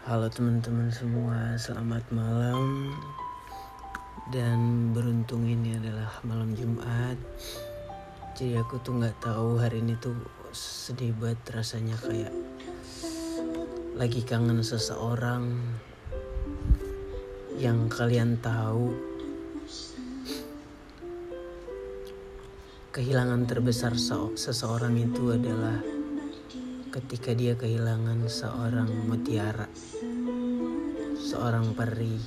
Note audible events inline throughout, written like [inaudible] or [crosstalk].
Halo teman-teman semua, selamat malam. Dan beruntung ini adalah malam Jumat. Jadi aku tuh nggak tahu hari ini tuh sedih banget rasanya kayak lagi kangen seseorang yang kalian tahu kehilangan terbesar seseorang itu adalah ketika dia kehilangan seorang mutiara, seorang peri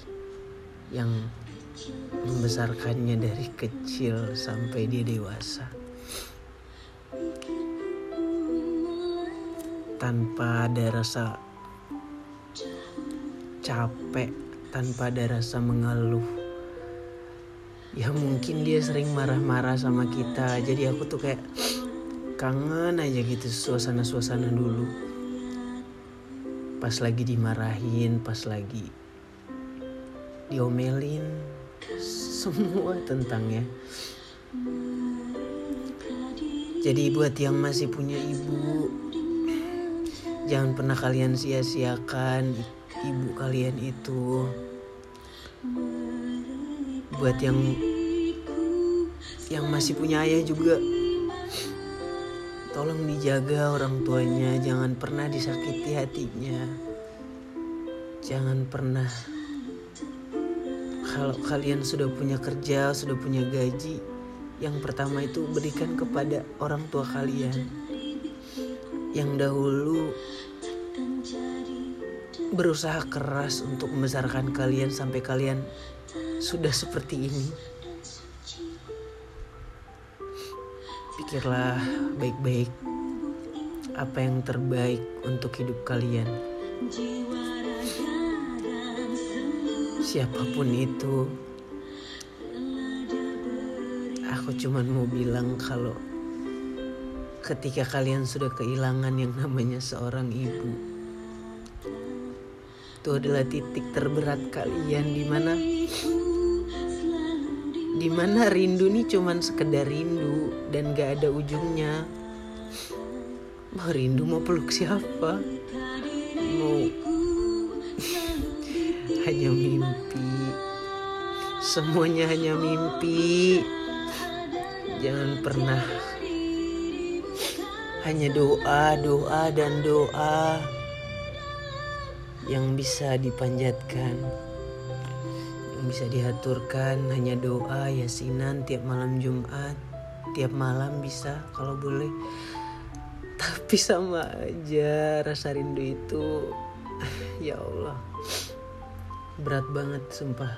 yang membesarkannya dari kecil sampai dia dewasa. Tanpa ada rasa capek, tanpa ada rasa mengeluh. Ya mungkin dia sering marah-marah sama kita, jadi aku tuh kayak kangen aja gitu suasana-suasana dulu. Pas lagi dimarahin pas lagi diomelin semua tentangnya jadi buat yang masih punya ibu jangan pernah kalian sia-siakan ibu kalian itu. Buat yang yang masih punya ayah juga Tolong dijaga orang tuanya, jangan pernah disakiti hatinya. Jangan pernah kalau kalian sudah punya kerja, sudah punya gaji, yang pertama itu berikan kepada orang tua kalian. Yang dahulu berusaha keras untuk membesarkan kalian sampai kalian sudah seperti ini. Pikirlah baik-baik apa yang terbaik untuk hidup kalian. Siapa pun itu, aku cuma mau bilang kalau ketika kalian sudah kehilangan yang namanya seorang ibu, itu adalah titik terberat kalian di mana di mana rindu nih cuman sekedar rindu dan gak ada ujungnya. Mau rindu mau peluk siapa? Mau [laughs] hanya mimpi. Semuanya hanya mimpi. Jangan pernah. Hanya doa doa dan doa yang bisa dipanjatkan bisa diaturkan hanya doa yasinan tiap malam Jumat tiap malam bisa kalau boleh. Tapi sama aja rasa rindu itu [sighs] ya Allah berat banget sumpah.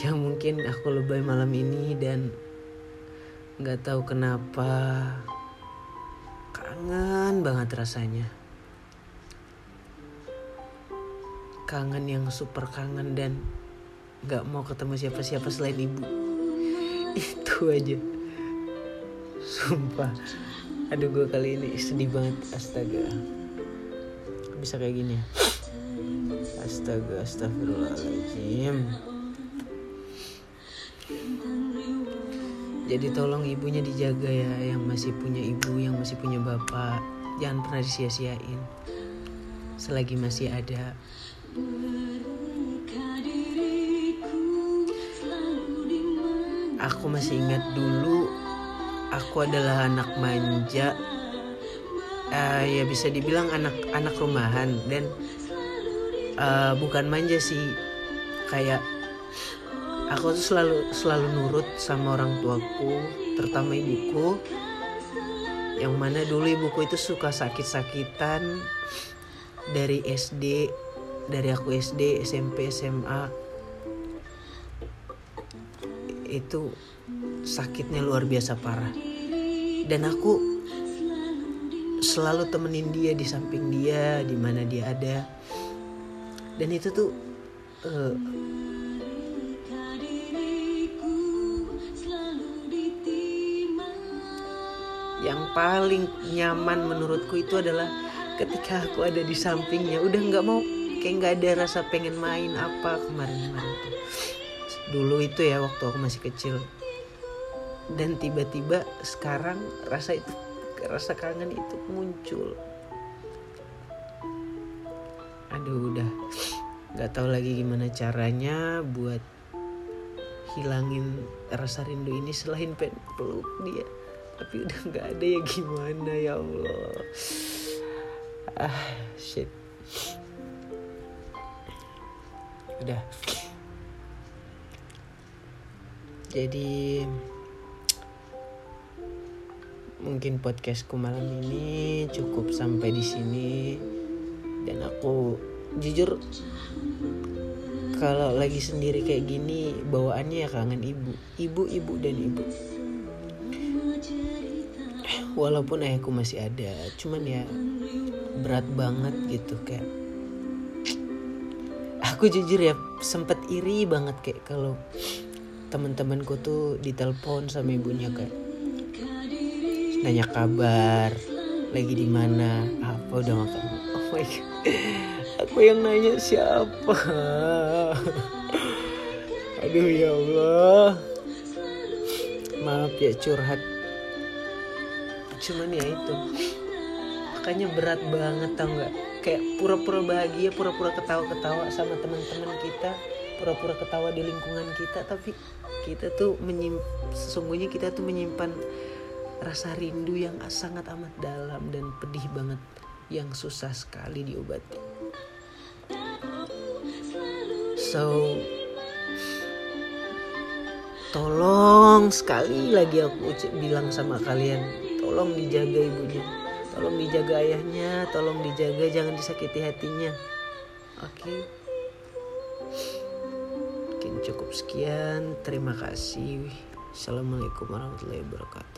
Ya mungkin aku lebay malam ini dan nggak tahu kenapa. Kangen banget rasanya. Kangen yang super kangen dan gak mau ketemu siapa-siapa selain ibu. [laughs] Itu aja. Sumpah. Aduh gue kali ini sedih banget. Astaga. Bisa kayak gini ya? Astaga astagfirullahaladzim. Jadi tolong ibunya dijaga ya yang masih punya ibu yang masih punya bapak. Jangan pernah disia-siain. Selagi masih ada aku masih ingat dulu aku adalah anak manja. Uh, ya bisa dibilang anak anak rumahan dan uh, bukan manja sih. Kayak aku tuh selalu selalu nurut sama orang tuaku terutama ibuku. Yang mana dulu ibuku itu suka sakit-sakitan dari SD dari aku SD SMP SMA itu sakitnya luar biasa parah. Dan aku selalu temenin dia di samping dia di mana dia ada. Dan itu tuh uh, yang paling nyaman menurutku itu adalah ketika aku ada di sampingnya. Udah nggak mau kayak nggak ada rasa pengen main apa kemarin-kemarin tuh dulu itu ya waktu aku masih kecil. Dan tiba-tiba sekarang rasa itu rasa kangen itu muncul. Aduh udah. Nggak tahu lagi gimana caranya buat hilangin rasa rindu ini selain pengen peluk dia. Tapi udah nggak ada ya gimana? Ya Allah. Ah shit. Udah jadi mungkin podcastku malam ini cukup sampai di sini. Dan aku jujur kalau lagi sendiri kayak gini bawaannya ya kangen ibu. Ibu ibu dan ibu. Walaupun ayahku masih ada cuman ya berat banget gitu kayak. Aku jujur ya sempet iri banget kayak kalau teman-temanku tuh ditelepon sama ibunya kayak nanya kabar lagi di mana apa udah makan? Oh my god. Aku yang nanya siapa? Aduh ya Allah. Maaf ya curhat. Cuman ya itu. Makanya berat banget tau nggak? Kayak pura-pura bahagia pura-pura ketawa-ketawa sama teman-teman kita pura-pura ketawa di lingkungan kita tapi kita tuh menyimpan sesungguhnya kita tuh menyimpan rasa rindu yang sangat amat dalam dan pedih banget yang susah sekali diobati. So, tolong sekali lagi aku bilang sama kalian, tolong dijaga ibunya, tolong dijaga ayahnya, tolong dijaga jangan disakiti hatinya. Oke. Okay? Cukup sekian. Terima kasih. Assalamualaikum warahmatullahi wabarakatuh.